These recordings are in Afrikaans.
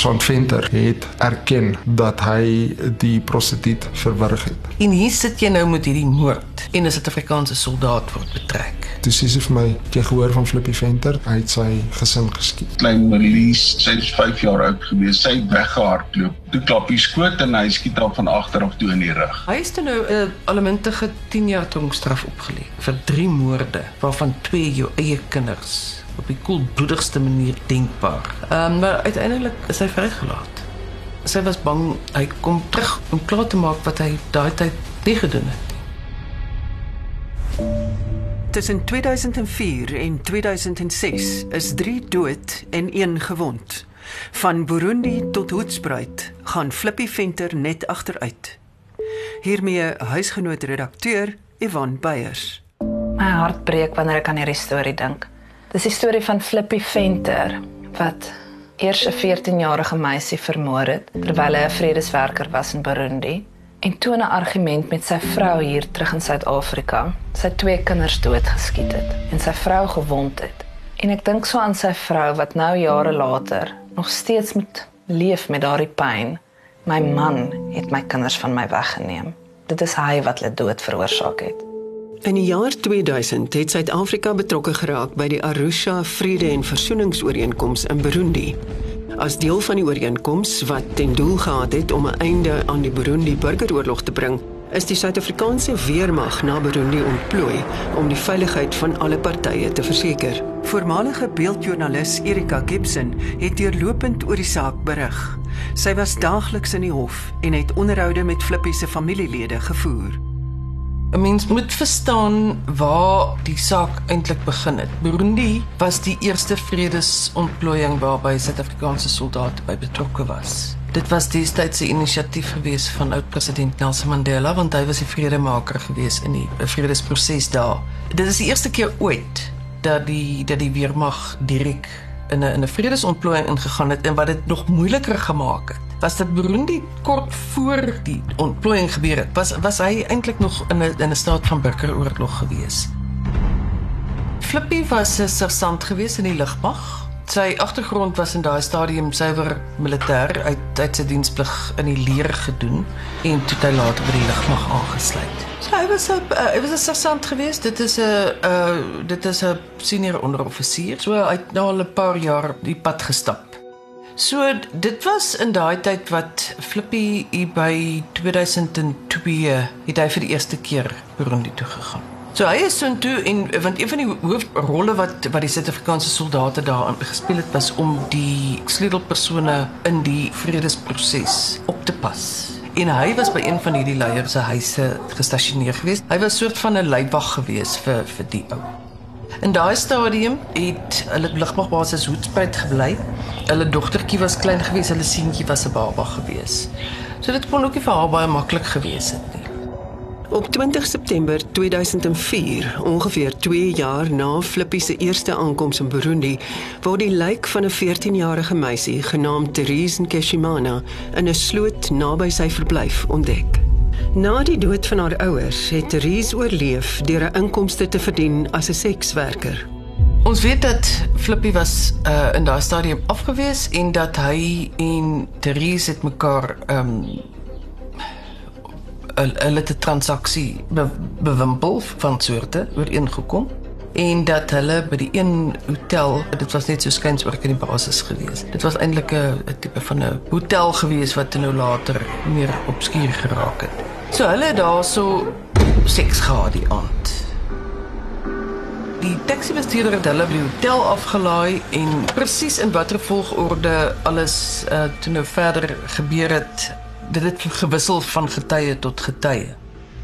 Sergeant Venter het erken dat hy die prostituut verwrig het. En hier sit jy nou met hierdie moord en 'n Suid-Afrikaanse soldaat word betrek. Toe sê sy vir my, "Ek het gehoor van Flippy Venter, hy het sy gesin geskiet." Klein Marlies, sy is 5 jaar oud gewees. Sy het weggehardloop. Toe klap hy skoot en hy skiet haar van agter af toe in die rug. Hy is toe nou 'n uh, allemintige 10 jaar tronkstraf opgelê vir 3 moorde, waarvan 2 jou eie kinders op die koelbloedigste manier denkbaar. Ehm um, maar uiteindelik is hy vrygelaat. Sy was bang hy kom terug om klaar te maak wat hy daai tyd nie gedoen het. Tussen 2004 en 2006 is 3 dood en 1 gewond. Van Burundi tot Hoedspruit gaan Flippy Venter net agteruit. Hiermee huisgenoot redakteur Ivan Beyers. My hart breek wanneer ek aan hierdie storie dink. Dis die storie van Flippy Venter wat eers 'n 14-jarige meisie vermoor het terwyl hy 'n vredeswerker was in Burundi en toe 'n argument met sy vrou hier terug in Suid-Afrika, sy twee kinders doodgeskiet het en sy vrou gewond het. En ek dink so aan sy vrou wat nou jare later nog steeds moet leef met daardie pyn. My man het my kinders van my weggeneem. Dit is hy wat hulle dood veroorsaak het. In die jaar 2000 het Suid-Afrika betrokke geraak by die Arusha Vrede en Versoeningsooreenkoms in Burundi. As deel van die ooreenkoms wat ten doel gehad het om 'n einde aan die Burundi burgeroorlog te bring, is die Suid-Afrikaanse weermag na Burundi ontplooi om die veiligheid van alle partye te verseker. Voormalige beeldjoernalis Erika Gibson het deurlopend oor die saak berig. Sy was daagliks in die hof en het onderhoude met Flippie se familielede gevoer. 'n Mens moet verstaan waar die saak eintlik begin het. Burundi was die eerste vredesontplooiing waarby Suid-Afrikaanse soldate by betrokke was. Dit was destyds 'n inisiatief gewees van oud-president Nelson Mandela want hy was die vredemaker gewees in die vredesproses daar. Dit is die eerste keer ooit dat die dat die weermag direk in 'n in 'n vredesontplooiing ingegaan het en wat dit nog moeiliker gemaak het was dit Burundi kort voor die ontplooiing gebeur het. Was was hy eintlik nog in 'n in 'n staat van burgeroorlog gewees. Flippy was 'n sersant gewees in die lugmag. Sy agtergrond was in daai stadium suiwer militêr uit uit sy diensplig in die leer gedoen en toe hy later by die lugmag aangesluit. So hy was 'n uh, hy was 'n sersant gewees. Dit is 'n uh, dit is 'n senior onderoffisier. So hy het nou al 'n paar jaar die pad gestap. So dit was in daai tyd wat Flippy hier by 2002 het hy vir die eerste keer Burundi toe gegaan. So hy is so toe en want een van die hoofrolle wat wat die Suid-Afrikaanse soldate daar gespeel het was om die sleutelpersone in die vredesproses op te pas. En hy was by een van hierdie leiers se huise gestasioneer geweest. Hy was soort van 'n leibwag geweest vir vir die ou. In daai stadium het hulle lugmagbasis Hoedspruit gebly. Hulle dogtertjie was klein gewees, hulle seentjie was 'n baba gewees. So dit kon ook nie vir haar baie maklik gewees het nie. Op 20 September 2004, ongeveer 2 jaar na Flippie se eerste aankoms in Burundi, word die lijk van 'n 14-jarige meisie genaamd Therese Nkeshimana in 'n sloot naby sy verblyf ontdek. Na die dood van haar ouers het Therese oorleef deur 'n inkomste te verdien as 'n sekswerker. Ons weet dat Flippy was uh, in daai stadium afgewees en dat hy en Therese het mekaar ehm um, 'n 'n transaksie be, bewimpel van soorte ooreengekom en dat hulle by die een hotel dit was net so oor in die basis gewees. Dit was eintlik 'n tipe van 'n hotel gewees wat nou later meer obskuur geraak het. So hulle daarso seks gehad die aand. Die taxi bestuurder het hulle by die hotel afgelaai en presies in watter volgorde alles uh, toe nou verder gebeur het, dit het gewissel van getuie tot getuie.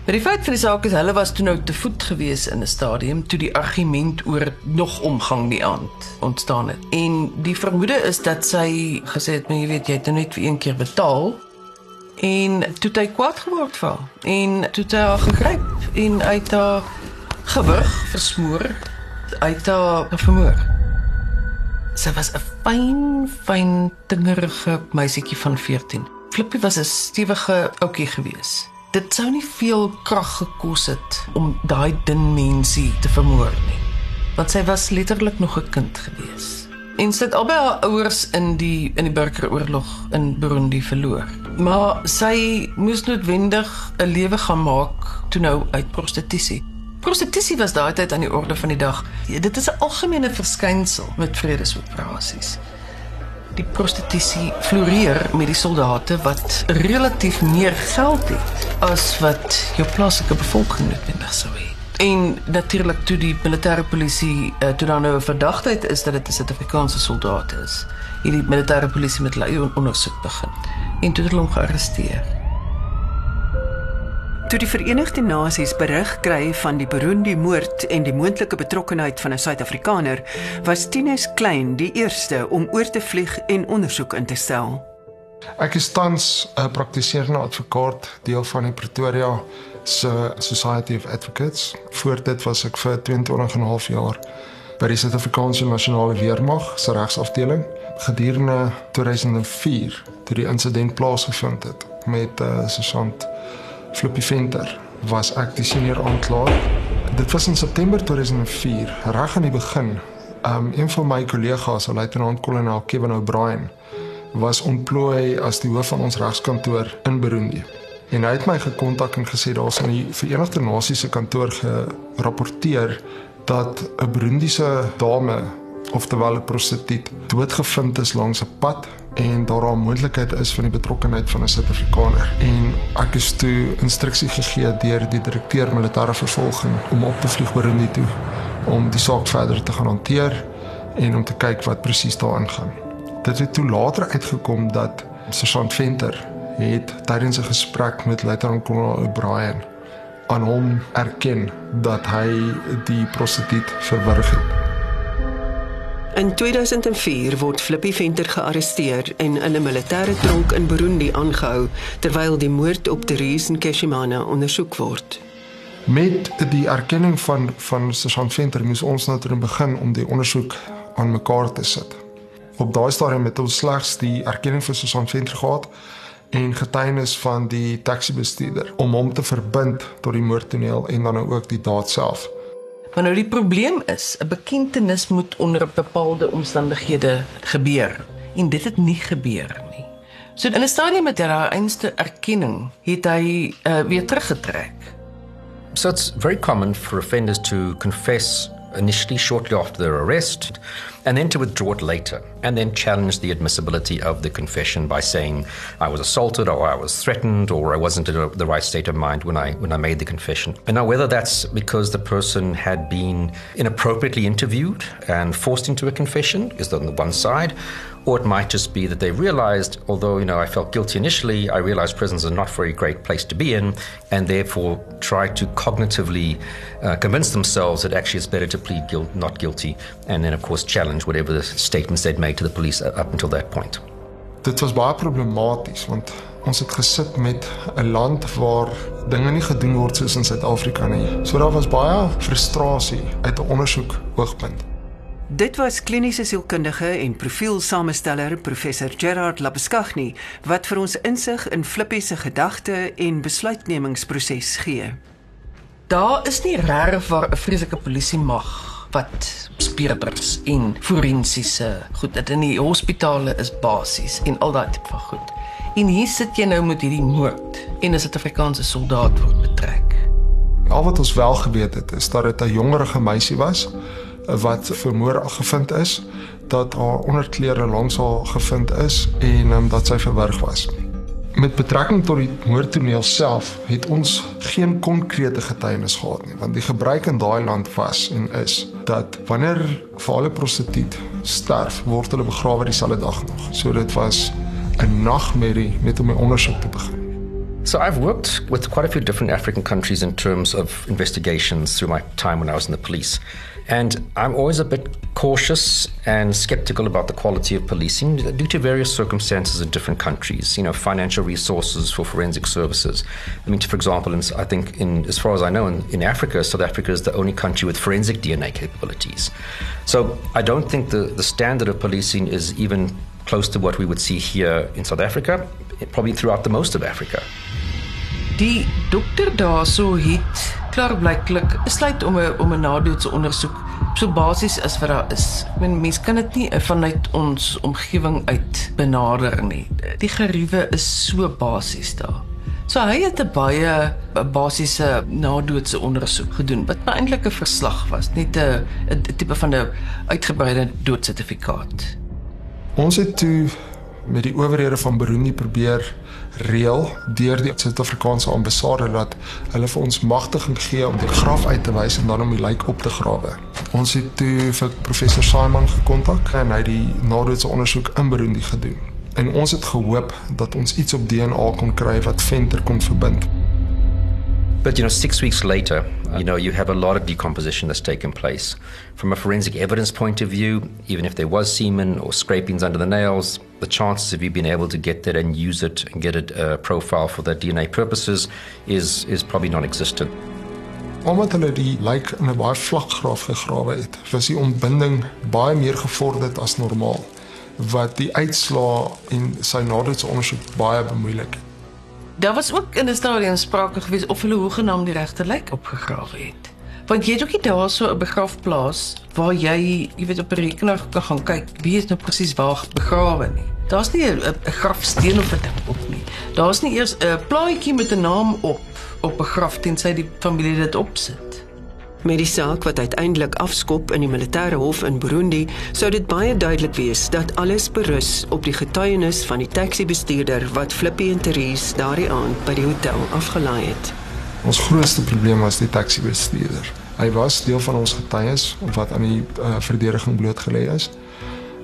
Maar die feit van die saak is hulle was toe nou te voet gewees in 'n stadium toe die argument oor nog omgang die aand ontstaan het. En die vermoede is dat sy gesê het, "Maar jy weet, jy het net vir een keer betaal." En toe het hy kwaad geword vir haar en toe het hy haar gegryp en uit haar gewig versmoor uit haar vermoor. Sy was 'n fyn, fyn dingerige meisietjie van 14. Flippie was 'n stewige ouetjie gewees. Dit sou nie veel krag gekos het om daai dun mensie te vermoor nie. Want sy was letterlik nog 'n kind gewees. En sy het albei haar ouers in die in die burgeroorlog in Burundi verloor. Maar sy moes noodwendig 'n lewe gaan maak toe nou uit prostitusie. Prostitusie was daai tyd aan die orde van die dag. Ja, dit is 'n algemene verskynsel met vredesoperasies. Die prostitusie floreer met die soldate wat relatief meer geld het as wat jou plaaslike bevolking noodwendig sou hê. En natuurlik toe die militêre polisie uh, toe dan nou 'n verdagtheid is dat dit 'n Suid-Afrikaanse soldaat is. Hierdie militêre polisie met hulle ondersoek begin en toe het hulle hom gearresteer. Toe die Verenigde Nasies berig kry van die Burundi moord en die moontlike betrokkeheid van 'n Suid-Afrikaner, was Tinus Klein die eerste om oor te vlieg en ondersoek in te stel. Ek is tans 'n praktiserende advokaat, deel van die Pretoria se Society of Advocates. Voor dit was ek vir 22 en 'n half jaar by die Suid-Afrikaanse Nasionale Weermag se regsafdeling gedurende 2004 toe die insident plaasgevind het met uh, eh, sergeant Flippy Venter was ek die senior aanklaer. Dit was in September 2004, reg aan die begin. Um een van my kollegas, luitenant kolonel Kevin O'Brien, was ontplooi as die hoof van ons regskantoor in Burundi. En hy het my gekontak en gesê daar's in die Verenigde Nasies se kantoor gerapporteer dat 'n Burundiese dame oftewel 'n prostituut doodgevind is langs 'n pad en daar 'n moontlikheid is van die betrokkeheid van 'n Suid-Afrikaner. En ek is toe instruksie gegee deur die direkteur militêre vervolging om op te vlieg Burundi toe om die saak verder te gaan hanteer en om te kyk wat presies daarin gaan. Dit het toe later uitgekom dat Sergeant Venter het tydens 'n gesprek met luitenant-kolonel O'Brien aan hom erken dat hy die prostituut verwrig het. In 2004 word Flippy Venter gearresteer en in 'n militêre tronk in Burundi aangehou terwyl die moord op Therese Nkeshimana ondersoek word. Met die erkenning van van Sergeant Venter moes ons nou ter begin om die ondersoek aan mekaar te sit. Op daai stadium het ons slegs die erkenning van Sergeant Venter gehad en getuienis van die taxi-bestuurder om hom te verbind tot die moordtoneel en dan ook die daad self. Maar nou die probleem is, 'n bekentenis moet onder bepaalde omstandighede gebeur en dit het nie gebeur nie. So in 'n stadium met haar einste erkenning het hy uh, weer teruggetrek. So it's very common for offenders to confess initially shortly after their arrest and then to withdraw it later and then challenge the admissibility of the confession by saying I was assaulted or I was threatened or I wasn't in the right state of mind when I when I made the confession. And now whether that's because the person had been inappropriately interviewed and forced into a confession is on the one side or it might just be that they realized, although you know I felt guilty initially, I realized prisons are not a very great place to be in, and therefore try to cognitively uh, convince themselves that actually it's better to plead guilt, not guilty, and then of course challenge whatever the statements they'd made to the police up until that point. Dit was baie problematies want ons het gesit met 'n land waar dinge nie gedoen word soos in Suid-Afrika nie. So daar was baie frustrasie uit 'n ondersoek hoogtepunt. Dit was kliniese sielkundige en profielsamensteller professor Gerard Labeskagni wat vir ons insig in Flippie se gedagte en besluitnemingsproses gee. Daar is nie regtig waar 'n vreeslike polisie mag wat speurders en forensiese goed dit in die hospitale is basies en al daai tipe van goed. En hier sit jy nou met hierdie moord en 'n Suid-Afrikaanse soldaat word betrek. Al wat ons wel geweet het is dat dit 'n jongerige meisie was wat vermoor gevind is dat haar onderklere langs haar gevind is en um, dat sy verwerg was. Met betrekking tot die moordtoneel self het ons geen konkrete getuienis gehad nie want die gebruik in daai land was en is dat wanneer 'n vale prostituut sterf word hulle begrawe dieselfde dag nog. So dit was 'n nagmerrie net om 'n ondersoek te begin. So I've worked with quite a few different African countries in terms of investigations through my time when I was in the police. And I'm always a bit cautious and skeptical about the quality of policing due to various circumstances in different countries. You know, financial resources for forensic services. I mean, for example, I think, in, as far as I know, in, in Africa, South Africa is the only country with forensic DNA capabilities. So I don't think the, the standard of policing is even close to what we would see here in South Africa, probably throughout the most of Africa. Die dokter daarso het klaarblyklik besluit om 'n om 'n nadoetse ondersoek so basies is wat daar is. Ek meen mense kan dit nie vanuit ons omgewing uit benader nie. Die geriewe is so basies daar. So hy het 'n baie basiese nadoodse ondersoek gedoen wat eintlik 'n verslag was, nie 'n 'n tipe van 'n uitgebreide doodsertifikaat. Ons het toe met die owerhede van Burundi probeer reël deur die Suid-Afrikaanse ambassade dat hulle vir ons magtiging gee om die graf uit te wys en dan om die lijk op te grawe. Ons het toe vir professor Simon gekontak en hy het die nadoodse ondersoek in Burundi gedoen. En ons het gehoop dat ons iets op DNA kon kry wat Venter kon verbind. But you know, six weeks later, you know, you have a lot of decomposition that's taken place. From a forensic evidence point of view, even if there was semen or scrapings under the nails, the chances of you being able to get that and use it and get a uh, profile for the DNA purposes is is probably non-existent. Omdat hulle die lijk in 'n baie vlak graf gegrawe het, was die ontbinding baie meer gevorderd as normaal, wat die uitslaa en sy nadoetse ondersoek baie bemoeilik het. Daar was ook in 'n stadium sprake gewees of hulle hoegenaamd die regte lijk opgegrawe het. Want jy het ook nie daar so 'n begrafplaas waar jy, jy weet op 'n rekenaar kan gaan kyk wie is nou presies waar begrawe nie. Daar's nie 'n grafsteen of 'n ding op nie. Daar's nie eers 'n plaatjie met 'n naam op op 'n graf tensy die familie dit opsit. Met die saak wat uiteindelik afskop in die militêre hof in Burundi, sou dit baie duidelik wees dat alles berus op die getuienis van die taxi-bestuurder wat Flippie en Therese daardie aand by die hotel afgelaai het. Ons grootste probleem was die taxi-bestuurder. Hy was deel van ons getuies wat aan die uh, verdediging blootgelê is.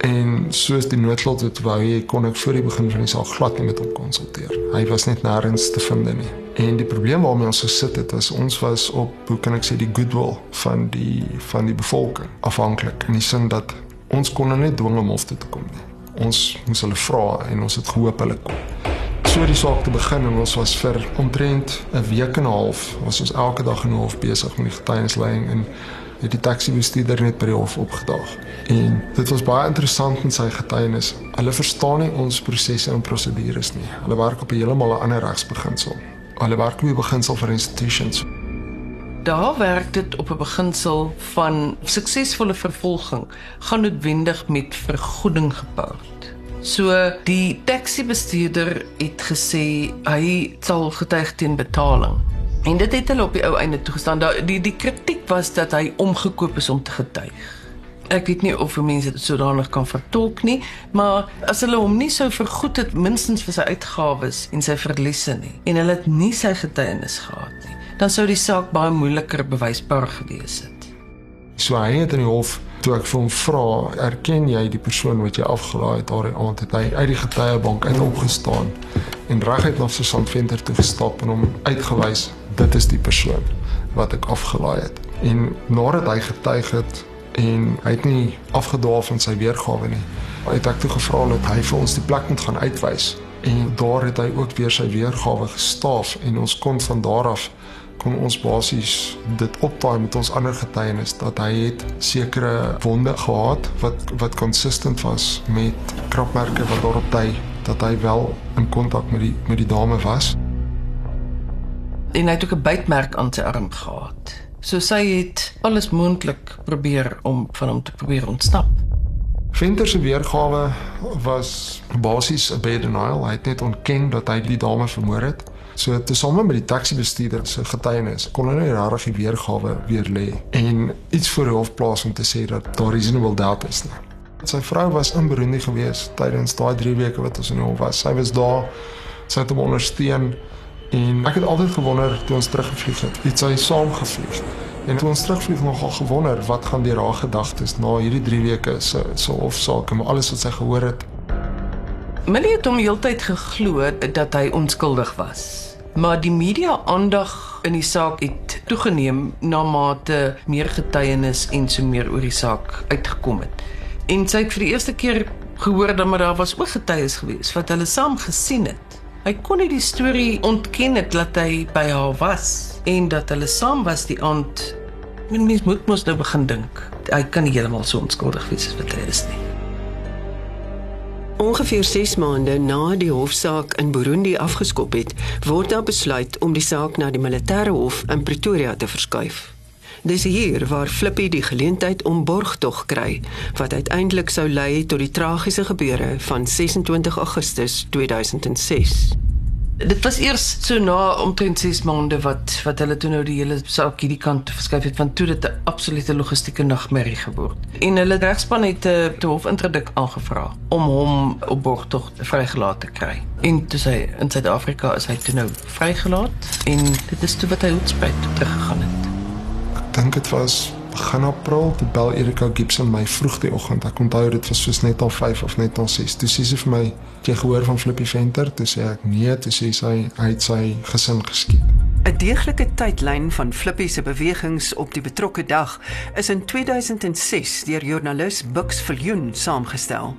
En soos die noodlot het wou hy kon ek voor die begin van die saak glad nie met hom konsulteer. Hy was net nêrens te vind nie. En die probleem waarmee ons gesit het was ons was op hoe kan ek sê die goodwill van die van die bevolking afhanklik in die sin dat ons kon hulle net dwing om hof toe te kom nie. Ons moes hulle vra en ons het gehoop hulle kom. So die saak te begin en ons was vir omtrent 'n week en 'n half was ons elke dag in hof besig met die getuienisleiding en het die taxi-bestuurder net by die hof opgedaag. En dit was baie interessant met sy getuienis. Hulle verstaan nie ons prosesse en prosedures nie. Hulle werk op 'n heeltemal ander regsbeginsel. Hulle werk op die beginsel van institutions. Daar werk dit op 'n beginsel van suksesvolle vervolging gaan noodwendig met vergoeding gepaard. So die taxi-bestuurder het gesê hy sal getuig teen betaling. En dit het hulle op die ou einde toegestaan. Daar die die kritiek was dat hy omgekoop is om te getuig. Ek weet nie of mense dit sodanig kan vertolk nie, maar as hulle hom nie sou vergoed het minstens vir sy uitgawes en sy verliese nie en hulle het nie sy getuienis gehad nie, dan sou die saak baie moeiliker bewysbaar gewees het. So hy het in die hof toe ek vir hom vra, erken jy die persoon wat jy afgelaai het daardie aand het hy uit die getuiebank uit opgestaan en reguit na Susan Venter toe gestap en hom uitgewys dit is die persoon wat ek afgelaai het. En nadat hy getuig het en hy het nie afgedwaal van sy weergawe nie. Hy het ek toe gevra dat hy vir ons die plek moet gaan uitwys en daar het hy ook weer sy weergawe gestaaf en ons kon van daar af kon ons basies dit optaai met ons ander getuienis dat hy het sekere wonde gehad wat wat konsistent was met krapmerke wat daarop dui dat hy wel in kontak met die met die dame was. En hy het ook 'n bytmerk aan sy arm gehad. So sy het alles moontlik probeer om van hom te probeer ontsnap. Venter se weergawe was basies 'n bad denial. Hy het net ontken dat hy die dame vermoor het. So tesame met die taxi-bestuurder se getuienis kon hulle nie regtig die weergawe weer lê en iets voor die hof plaas om te sê dat daar reasonable doubt is nie. Sy vrou was in Burundi gewees tydens daai 3 weke wat ons in die hof was. Sy was daar. Sy het hom ondersteun en ek het altyd gewonder toe ons teruggevlieg het, het sy saamgevlieg. En toe ons terugvlieg nogal gewonder wat gaan deur haar gedagtes na hierdie 3 weke se so hofsaak en alles wat sy gehoor het. Millie het hom heeltyd geglo dat hy onskuldig was. Maar die media aandag in die saak het toegeneem na mate meer getuienis en so meer oor die saak uitgekom het. En sy het vir die eerste keer gehoor dat maar daar was ook getuies gewees wat hulle saam gesien het. Hy kon nie die storie ontken het dat hy by haar was en dat hulle saam was die aand. Mens moet mos nou begin dink. Hy kan nie heeltemal so onskuldig wees as wat hy is nie. Ongeveer 6 maande na die hofsaak in Burundi afgeskop het, word daar besluit om die saak na die militêre hof in Pretoria te verskuif. Dis hier waar Flippy die geleentheid om borgtog kry wat uiteindelik sou lei tot die tragiese gebeure van 26 Augustus 2006. Dit was eers so na omtrent 6 maande wat wat hulle toe nou die hele saak hierdie kant verskuif het van toe dit 'n absolute logistieke nagmerrie geword. En hulle regspan het 'n uh, te hof introdik aangevra om hom op borgtog vrygelaat te kry. En toe sy in Suid-Afrika is hy toe nou vrygelaat en dit is toe wat hy hoedspruit teruggegaan het. Dink dit was begin April toe bel Erika Gibson my vroeg die oggend. Ek onthou dit was soos net al 5 of net al 6. Toe sê sy vir my, "Het jy gehoor van Flippy Venter?" Toe sê ek, "Nee," toe sê sy, "Hy het sy gesin geskiet." 'n Deeglike tydlyn van Flippy se bewegings op die betrokke dag is in 2006 deur joernalis Bux Viljoen saamgestel.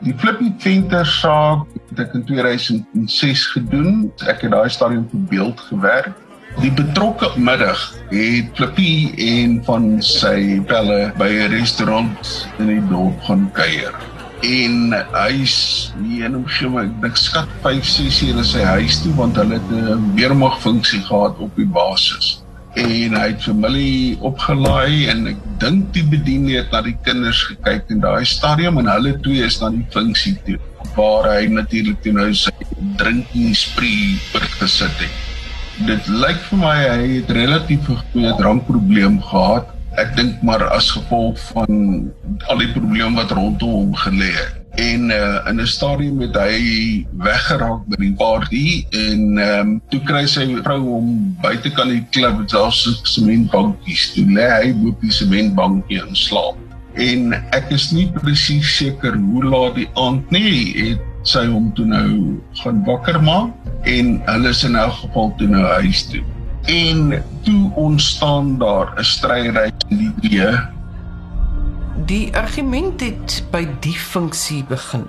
Die Flippy Venter saak het ek in 2006 gedoen. Ek het daai stadium vir beeld gewerk. Die betrokke middag het Flippy en van sy pelle by 'n restaurant in die dorp gaan kuier. En hy's hier in omgewing, ek dink skat 5 6 ure sy huis toe want hulle het 'n weermagfunksie gehad op die basis. En hy het familie opgelaai en ek dink die bediening het na die kinders gekyk in daai stadium en hulle twee is na die funksie toe waar hy natuurlik toe nou sy drinkie spree oorgesit het dit lyk vir my hy het relatief 'n goeie drankprobleem gehad. Ek dink maar as gevolg van al die probleme wat rondom hom gelê het. En uh, in 'n stadium het hy weggeraak by die party en ehm um, toe kry sy vrou hom buitekant die klub selfs sementbankies toe lê hy op die sementbankie en slaap. En ek is nie presies seker hoe laat die aand nie het sy hom toe nou gaan wakker maak en hulle is in elk geval toe nou huis toe. En toe ontstaan daar 'n stryery in die twee. Die argument het by die funksie begin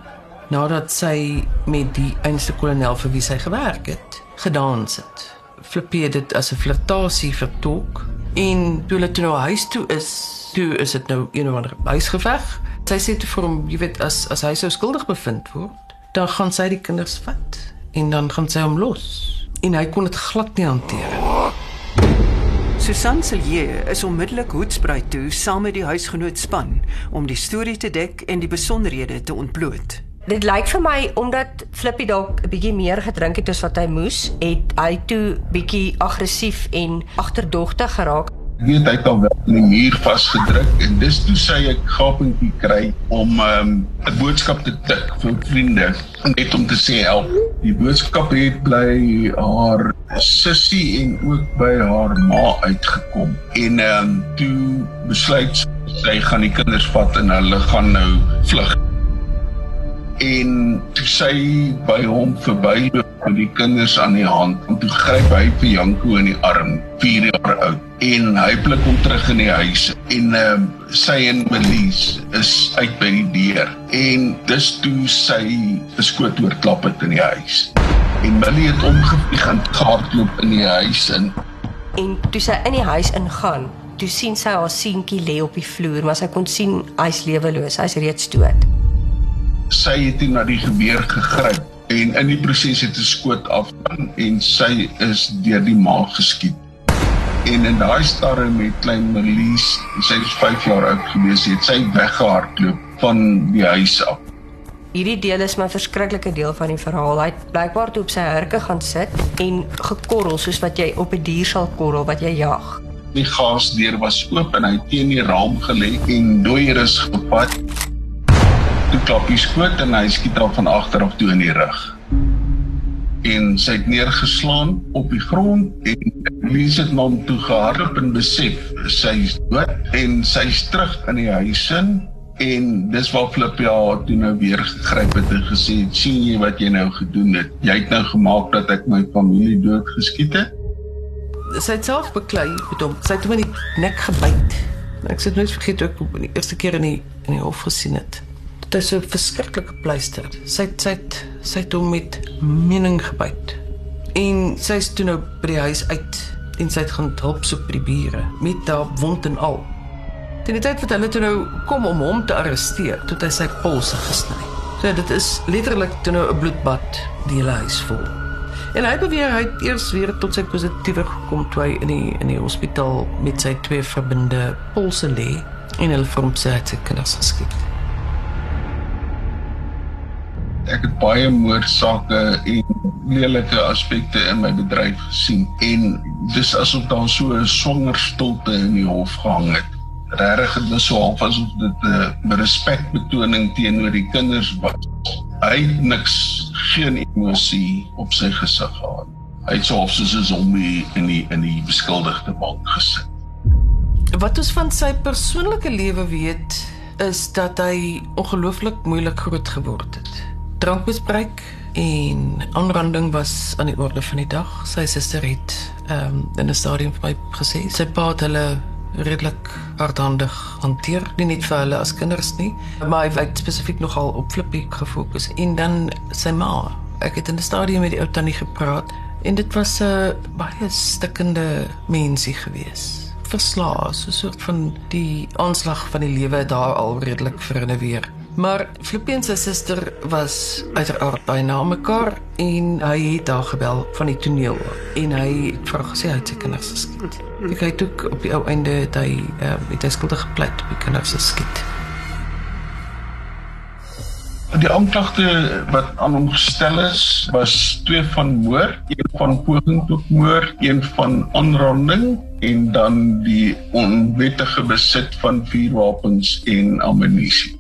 nadat sy met die einste kolonel vir wie sy gewerk het, gedans het. Flippie dit as 'n flirtasie vertolk en toe hulle toe nou huis toe is, toe is dit nou een of ander huisgeveg. Sy sê toe vir hom, jy weet as as hy sou skuldig bevind word, dan gaan sy die kinders vat en dan gaan sy hom los. En hy kon dit glad nie hanteer nie. Susan Silje is onmiddellik hoedspruit toe saam met die huisgenoot span om die storie te dek en die besonderhede te ontbloot. Dit lyk vir my omdat Flippy dalk 'n bietjie meer gedrink het as wat hy moes, het hy toe bietjie aggressief en agterdogtig geraak. Ek weet hy het al wel in die muur vasgedruk en dis toe sy 'n gapentjie kry om um, 'n um, boodskap te tik vir vriende net om te sê help. Die boodskap het bly haar sussie en ook by haar ma uitgekom. En ehm um, toe besluit sy gaan die kinders vat en hulle gaan nou vlug. En toe sy by hom verbyloop met die kinders aan die hand, en toe gryp hy vir Janko in die arm, 4 jaar oud, en hy blik hom terug in die huis en um, sy en Melise is uit by die deur en dis toe sy beskoot oorklap het in die huis en Millie het omgevlieg en gehardloop in die huis in. En toe sy in die huis ingaan, toe sien sy haar seentjie lê op die vloer, maar sy kon sien hy's leweloos, hy's reeds dood. Sy het na die geweer gegryp en in die proses het 'n skoot af en sy is deur die maag geskiet. En in daai stadium met klein Marlies, sy is 5 jaar oud gewees, het sy weggehardloop van die huis af. Hierdie deel is my verskriklike deel van die verhaal. Hy het blykbaar toe op sy hurke gaan sit en gekorrel soos wat jy op 'n die dier sal korrel wat jy jag. Die gasdeur was oop en hy het teen die raam gelê en dooier is gepat. Toe klap hy skoot en hy skiet haar van agter af toe in die rug. En sy het neergeslaan op die grond en Lise het hom toe gehardop en besef sy is dood en sy's terug in die huis in En dis waar Flip ja toe nou weer gegryp het en gesê het, "Sien jy wat jy nou gedoen het? Jy het nou gemaak dat ek my familie dood geskiet het." Sy het self beklei hom. Sy het hom in die nek gebyt. Ek sê nooit vergeet ook die eerste keer in die in die hof gesien het. Dit is 'n verskriklike pleister. Sy sy het, sy het hom met mening gebyt. En sy is toe nou by die huis uit en sy het gaan hulp soek by die bure met daai wond en al. Teen die tyd wat hulle toe nou kom om hom te arresteer, het hy sy polse gesny. So dit is letterlik toe nou 'n bloedbad die hele huis vol. En hy beweer hy het eers weer tot sy positiewe gekom toe hy in die in die hospitaal met sy twee verbinde polse lê en hulle vir hom sê hy het sy kinders geskiet. Ek het baie moordsake en lelike aspekte in my bedryf gesien en dis asof daar so 'n swanger stilte in die hof gehang het. Regtig het dit so half asof dit 'n respekbetoning teenoor die kinders was. Hy het niks geen emosie op sy gesig gehad. Hy het so half soos 'n zombie in die in die beskuldigde bank gesit. Wat ons van sy persoonlike lewe weet, is dat hy ongelooflik moeilik groot geword het. Drankmisbruik en aanranding was aan die orde van die dag. Sy suster het ehm um, in 'n stadium vir my gesê sy pa het hulle redelik hardhandig hanteer, nie net vir hulle as kinders nie, maar hy het spesifiek nogal op Flippie gefokus en dan sy ma. Ek het in 'n stadium met die ou tannie gepraat en dit was 'n baie stikkende mensie geweest verslae, so 'n soort van die aanslag van die lewe daar al redelik verinneweer. Maar Flippie en sy suster was uiteraard by na mekaar en hy het haar gebel van die toneel en hy het vir gesê hy het sy kinders geskiet. Ek het ook op die ou einde dat hy uh, het hy skuldig gepleit op die kinders geskiet. Die aanklagte wat aan hom gestel is, was twee van moord, een van poging tot moord, een van aanranding en dan die onwettige besit van vuurwapens en ammunisie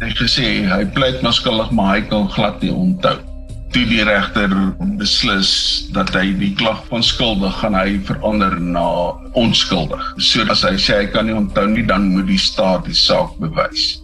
hy gesê hy pleit maar skuldig maar hy kan glad nie onthou. Toe die regter beslis dat hy die klag van skuldig gaan hy verander na onskuldig. So as hy sê hy kan nie onthou nie dan moet die staat die saak bewys.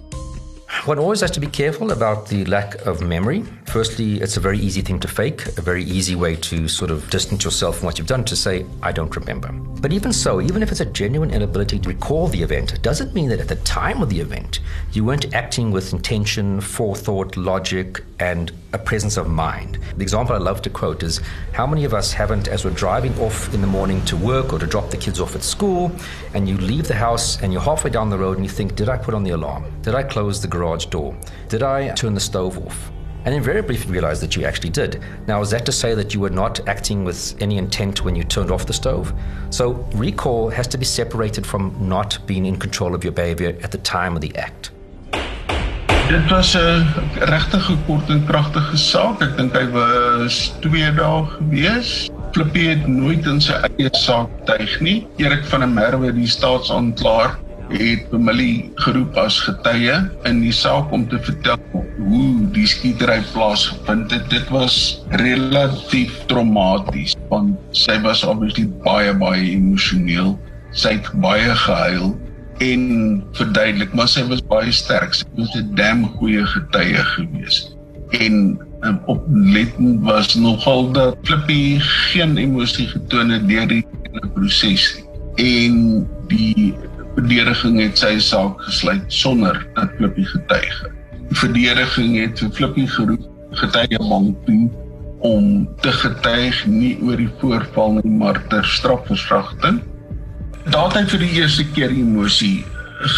One always has to be careful about the lack of memory. Firstly, it's a very easy thing to fake, a very easy way to sort of distance yourself from what you've done to say, I don't remember. But even so, even if it's a genuine inability to recall the event, it doesn't mean that at the time of the event, you weren't acting with intention, forethought, logic, and a presence of mind. The example I love to quote is how many of us haven't, as we're driving off in the morning to work or to drop the kids off at school, and you leave the house and you're halfway down the road and you think, Did I put on the alarm? Did I close the garage door? Did I turn the stove off? And invariably you realize that you actually did. Now, is that to say that you were not acting with any intent when you turned off the stove? So, recall has to be separated from not being in control of your behavior at the time of the act. Dit was 'n regtig kort en kragtige saak. Ek dink hy was 2 dae gewees. Flippie het nooit in sy eie saak tuig nie. Erik van der Merwe, die staatsaanklaer, het Emily geroep as getuie in die saak om te vertel hoe die skietery plaasgevind het. Dit was relatief traumaties want sy was obviously baie baie emosioneel. Sy het baie gehuil en verduidelik maar sy was baie sterk. Sy was 'n dam goeie getuie gewees. En um, oplettend was nogal dat Flippy geen emosie getoon het deur die proses en die verdediging het sy saak gesluit sonder dat Flippy getuig het. Die verdediging het vir Flippy geroep getuie bank toe om te getuig nie oor die voorval nie maar ter strafverkrachting daar het hy vir die eerste keer emosie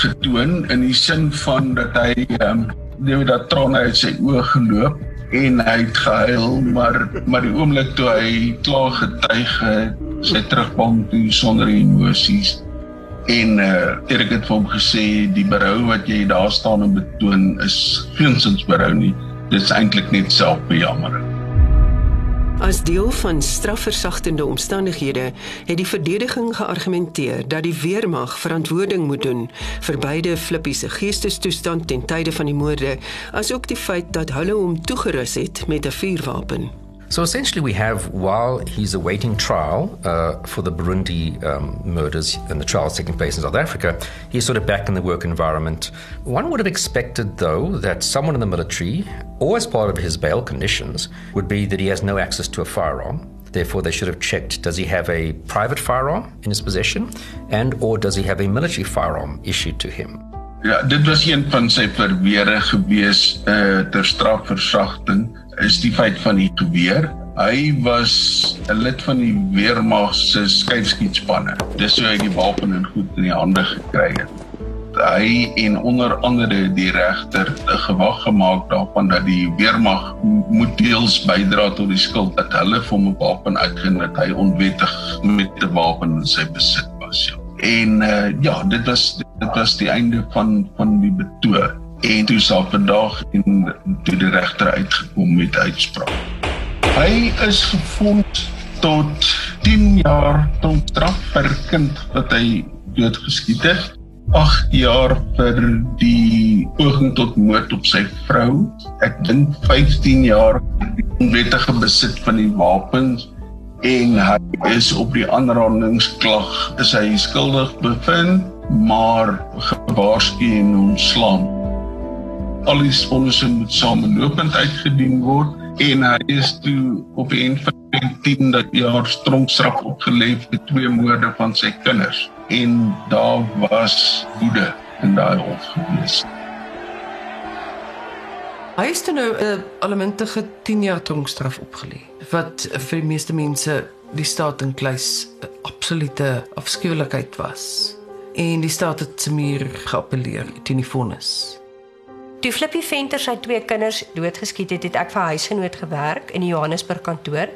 getoon in die sin van dat hy ehm um, nou dat trane uit sy oë geloop en hy het gehuil maar maar die oomblik toe hy klaar getuig het sy terugkom toe sonder emosies en uh, Erik het vir hom gesê die berou wat jy daar staan en betoon is geensins berou nie. Dit is eintlik net selfbejammering As deel van strafversagtende omstandighede het die verdediging geargumenteer dat die weermag verantwoording moet doen vir beide Flippie se geestestoestand ten tye van die moorde, asook die feit dat hulle hom toegerus het met 'n vuurwapen. So essentially, we have while he's awaiting trial uh, for the Burundi um, murders and the trials taking place in South Africa, he's sort of back in the work environment. One would have expected, though, that someone in the military, or as part of his bail conditions, would be that he has no access to a firearm. Therefore, they should have checked: does he have a private firearm in his possession, and or does he have a military firearm issued to him? Ja, dit was een van sy verweere gewees uh, ter strafversagting is die feit van die geweer. Hy was 'n lid van die weermag se skyfskietspanne. Dis hoe hy die wapen en goed in die hande gekry het. hy en onder andere die regter 'n gewag gemaak daarvan dat die weermag moet deels bydra tot die skuld dat hulle vir 'n wapen uitgeen dat hy onwettig met 'n wapen in sy besit was. Ja. En uh, ja, dit was dit was die einde van van die betoog en toe sal vandag en toe die regter uitgekom met uitspraak. Hy is gevind tot 10 jaar tronk vir kind wat hy doodgeskiet het. 8 jaar vir die poging tot moord op sy vrou. Ek dink 15 jaar vir die onwettige besit van die wapens en hy is op die aanrandingsklag is hy skuldig bevind maar gewaarsku en ontslaan. Al die vonnissse moet samelopend uitgedien word en hy is toe op die einde van 10 jaar tronkstraf opgelê vir twee moorde van sy kinders en daar was woede in daai hof gewees. Hy is toe nou 'n uh, allementige 10 jaar tronkstraf opgelê wat vir die meeste mense die staat in kluis 'n absolute afskuwelikheid was. En die staat het se meer geappeleer teen die vonnis. Toe Flippy Venter sy twee kinders doodgeskiet het, het ek vir huisgenoot gewerk in die Johannesburg kantoor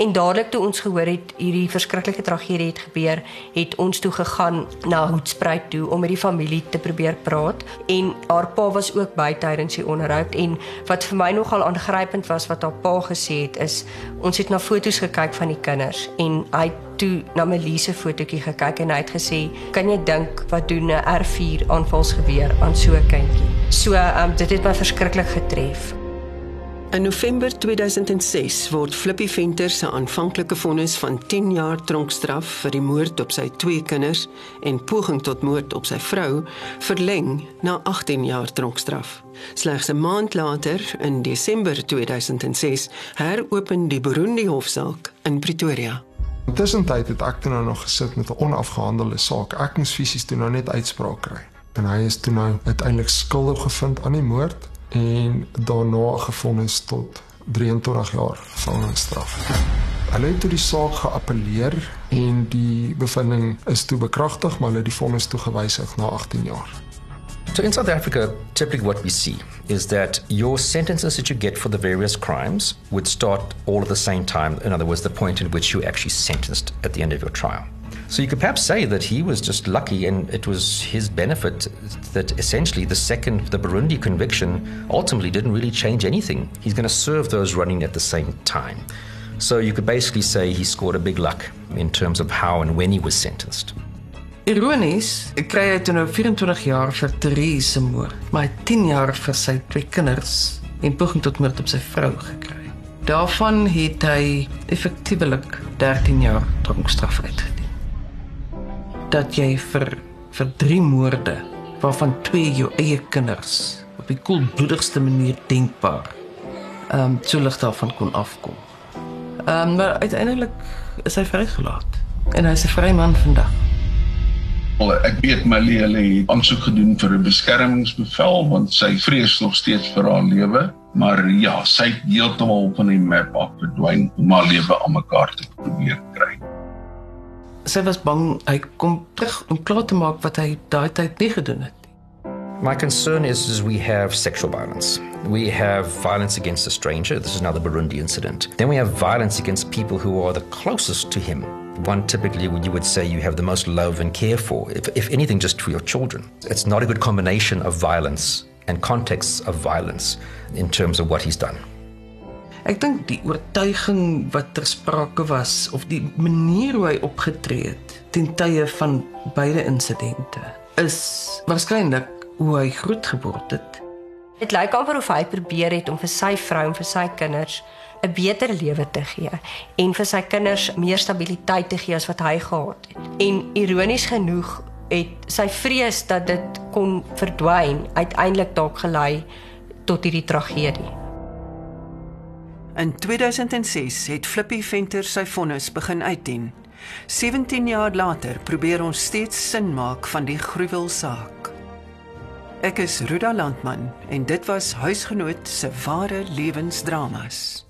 en dadelik toe ons gehoor het hierdie verskriklike tragedie het gebeur, het ons toe gegaan na Hoedspruit toe om met die familie te probeer praat en haar pa was ook by tydens die onderhoud en wat vir my nogal aangrypend was wat haar pa gesê het is ons het na foto's gekyk van die kinders en hy toe na Melise fotootjie gekyk en hy het gesê kan jy dink wat doen 'n R4 aanvalsgeweer aan so 'n kindjie So um, dit het my verskriklik getref. In November 2006 word Flippy Venter se aanvanklike vonnis van 10 jaar tronkstraf vir die moord op sy twee kinders en poging tot moord op sy vrou verleng na 18 jaar tronkstraf. Slegs 'n maand later, in Desember 2006, heropen die Burundi hofsaak in Pretoria. Intussen tyd het ek nou nog gesit met 'n onafgehandelde saak. Ek moes fisies toe nou net uitspraak kry en hy is toe nou uiteindelik skuldig bevind aan die moord en daarna gefonnis tot 23 jaar gevangenisstraf. Hulle het toe die saak geappeleer en die bevinding is toe bekragtig, maar hulle het die vonnis toegewysig na 18 jaar. So in South Africa, typically what we see is that your sentences that you get for the various crimes would start all at the same time. In other words, the point in which you actually sentenced at the end of your trial. So you could perhaps say that he was just lucky and it was his benefit that essentially the second, the Burundi conviction ultimately didn't really change anything. He's going to serve those running at the same time. So you could basically say he scored a big luck in terms of how and when he was sentenced. Ironies, ek kry hy toe nou 24 jaar vir Therese se moord, maar 10 jaar vir sy twee kinders en poging tot moord op sy vrou gekry. Daarvan het hy effektiewelik 13 jaar tronkstraf uitgedien dat jy vir vir drie moorde waarvan twee jou eie kinders op die koelbloedigste manier denkbaar ehm um, so lig daarvan kon afkom. Ehm um, maar uiteindelik is hy vrygelaat en hy is 'n vry man vandag. Ek weet Malie het aansoek gedoen vir 'n beskermingsbevel want sy vrees nog steeds vir haar lewe, maar ja, sy het heeltemal van die map af verdwyn om haar lewe aan mekaar te probeer kry sy was bang hy kom terug om klaar te maak wat hy daai tyd nie gedoen het. My concern is, is we have sexual violence. We have violence against a stranger. This is another Burundi incident. Then we have violence against people who are the closest to him. One typically you would say you have the most love and care for, if, if anything, just for your children. It's not a good combination of violence and contexts of violence in terms of what he's done. Ek dink die oortuiging wat ter sprake was of die manier hoe hy opgetree het ten tye van beide insidente is waarskynlik hoe hy grootgeword het. Dit lyk alsof hy probeer het om vir sy vrou en vir sy kinders 'n beter lewe te gee en vir sy kinders meer stabiliteit te gee as wat hy gehad het. En ironies genoeg het sy vrees dat dit kon verdwyn uiteindelik dalk gelei tot hierdie tragedie. In 2006 het Flippy Venter sy vonnis begin uitdien. 17 jaar later probeer ons steeds sin maak van die gruwelsaak. Ek is Ruda Landman en dit was huisgenoot se ware lewensdramas.